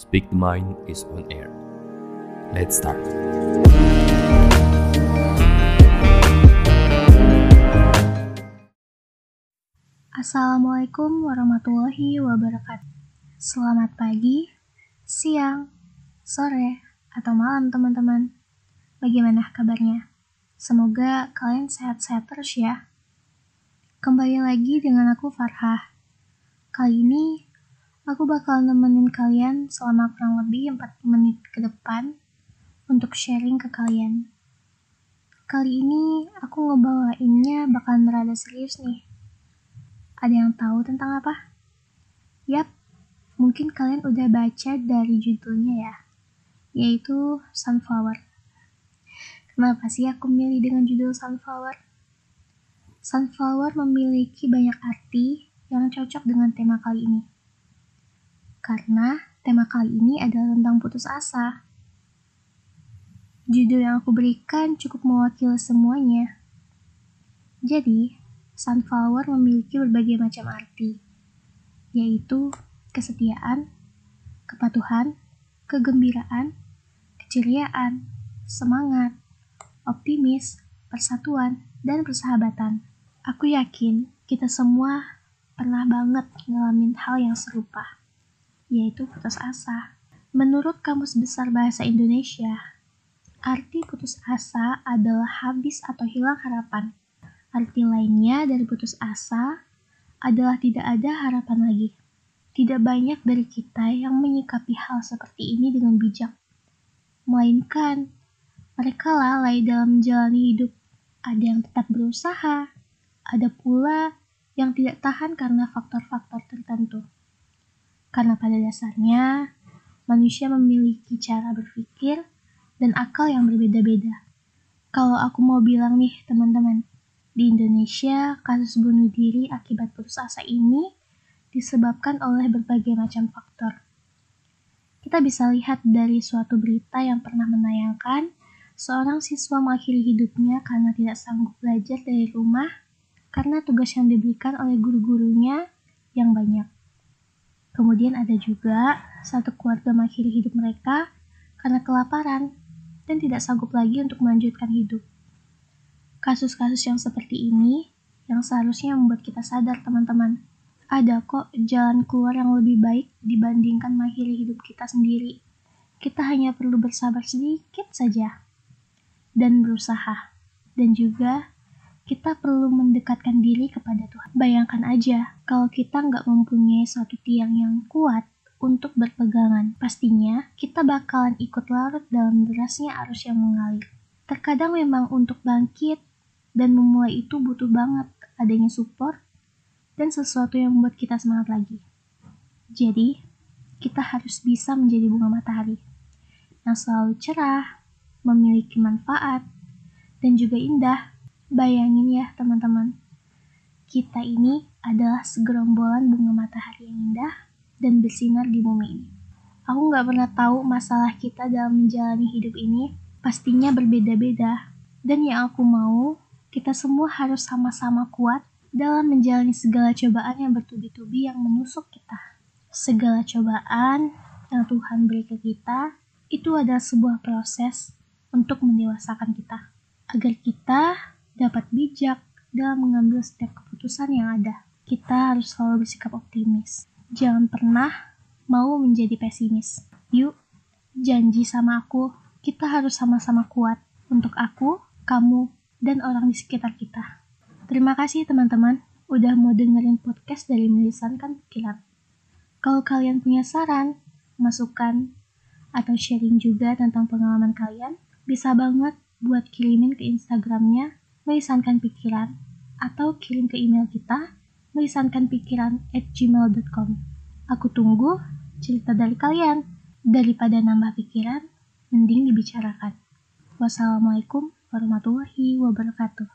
Speak the Mind is on air. Let's start. Assalamualaikum warahmatullahi wabarakatuh. Selamat pagi, siang, sore, atau malam teman-teman. Bagaimana kabarnya? Semoga kalian sehat-sehat terus ya. Kembali lagi dengan aku Farhah. Kali ini aku bakal nemenin kalian selama kurang lebih 40 menit ke depan untuk sharing ke kalian. Kali ini aku ngebawainnya bakalan rada serius nih. Ada yang tahu tentang apa? Yap, mungkin kalian udah baca dari judulnya ya, yaitu Sunflower. Kenapa sih aku milih dengan judul Sunflower? Sunflower memiliki banyak arti yang cocok dengan tema kali ini. Karena tema kali ini adalah tentang putus asa. Judul yang aku berikan cukup mewakili semuanya. Jadi, sunflower memiliki berbagai macam arti, yaitu kesetiaan, kepatuhan, kegembiraan, keceriaan, semangat, optimis, persatuan, dan persahabatan. Aku yakin kita semua pernah banget ngalamin hal yang serupa, yaitu putus asa. Menurut Kamus Besar Bahasa Indonesia, arti putus asa adalah habis atau hilang harapan Arti lainnya dari putus asa adalah tidak ada harapan lagi. Tidak banyak dari kita yang menyikapi hal seperti ini dengan bijak. Melainkan, mereka lalai dalam menjalani hidup. Ada yang tetap berusaha, ada pula yang tidak tahan karena faktor-faktor tertentu. Karena pada dasarnya, manusia memiliki cara berpikir dan akal yang berbeda-beda. Kalau aku mau bilang nih, teman-teman, di Indonesia, kasus bunuh diri akibat putus asa ini disebabkan oleh berbagai macam faktor. Kita bisa lihat dari suatu berita yang pernah menayangkan seorang siswa mengakhiri hidupnya karena tidak sanggup belajar dari rumah karena tugas yang diberikan oleh guru-gurunya yang banyak. Kemudian ada juga satu keluarga mengakhiri hidup mereka karena kelaparan dan tidak sanggup lagi untuk melanjutkan hidup. Kasus-kasus yang seperti ini yang seharusnya membuat kita sadar teman-teman. Ada kok jalan keluar yang lebih baik dibandingkan mengakhiri hidup kita sendiri. Kita hanya perlu bersabar sedikit saja dan berusaha. Dan juga kita perlu mendekatkan diri kepada Tuhan. Bayangkan aja kalau kita nggak mempunyai suatu tiang yang kuat untuk berpegangan. Pastinya kita bakalan ikut larut dalam derasnya arus yang mengalir. Terkadang memang untuk bangkit dan memulai itu butuh banget adanya support dan sesuatu yang membuat kita semangat lagi. Jadi, kita harus bisa menjadi bunga matahari yang selalu cerah, memiliki manfaat, dan juga indah. Bayangin ya teman-teman, kita ini adalah segerombolan bunga matahari yang indah dan bersinar di bumi ini. Aku nggak pernah tahu masalah kita dalam menjalani hidup ini pastinya berbeda-beda. Dan yang aku mau kita semua harus sama-sama kuat dalam menjalani segala cobaan yang bertubi-tubi yang menusuk kita. Segala cobaan yang Tuhan beri ke kita itu adalah sebuah proses untuk mendewasakan kita, agar kita dapat bijak dalam mengambil setiap keputusan yang ada. Kita harus selalu bersikap optimis. Jangan pernah mau menjadi pesimis. Yuk, janji sama aku, kita harus sama-sama kuat. Untuk aku, kamu, dan orang di sekitar kita. Terima kasih teman-teman udah mau dengerin podcast dari Melisankan Pikiran. Kalau kalian punya saran, masukan, atau sharing juga tentang pengalaman kalian, bisa banget buat kirimin ke Instagramnya Melisankan Pikiran atau kirim ke email kita melisankanpikiran at gmail.com. Aku tunggu cerita dari kalian. Daripada nambah pikiran, mending dibicarakan. Wassalamualaikum warahmatullahi wabarakatuh.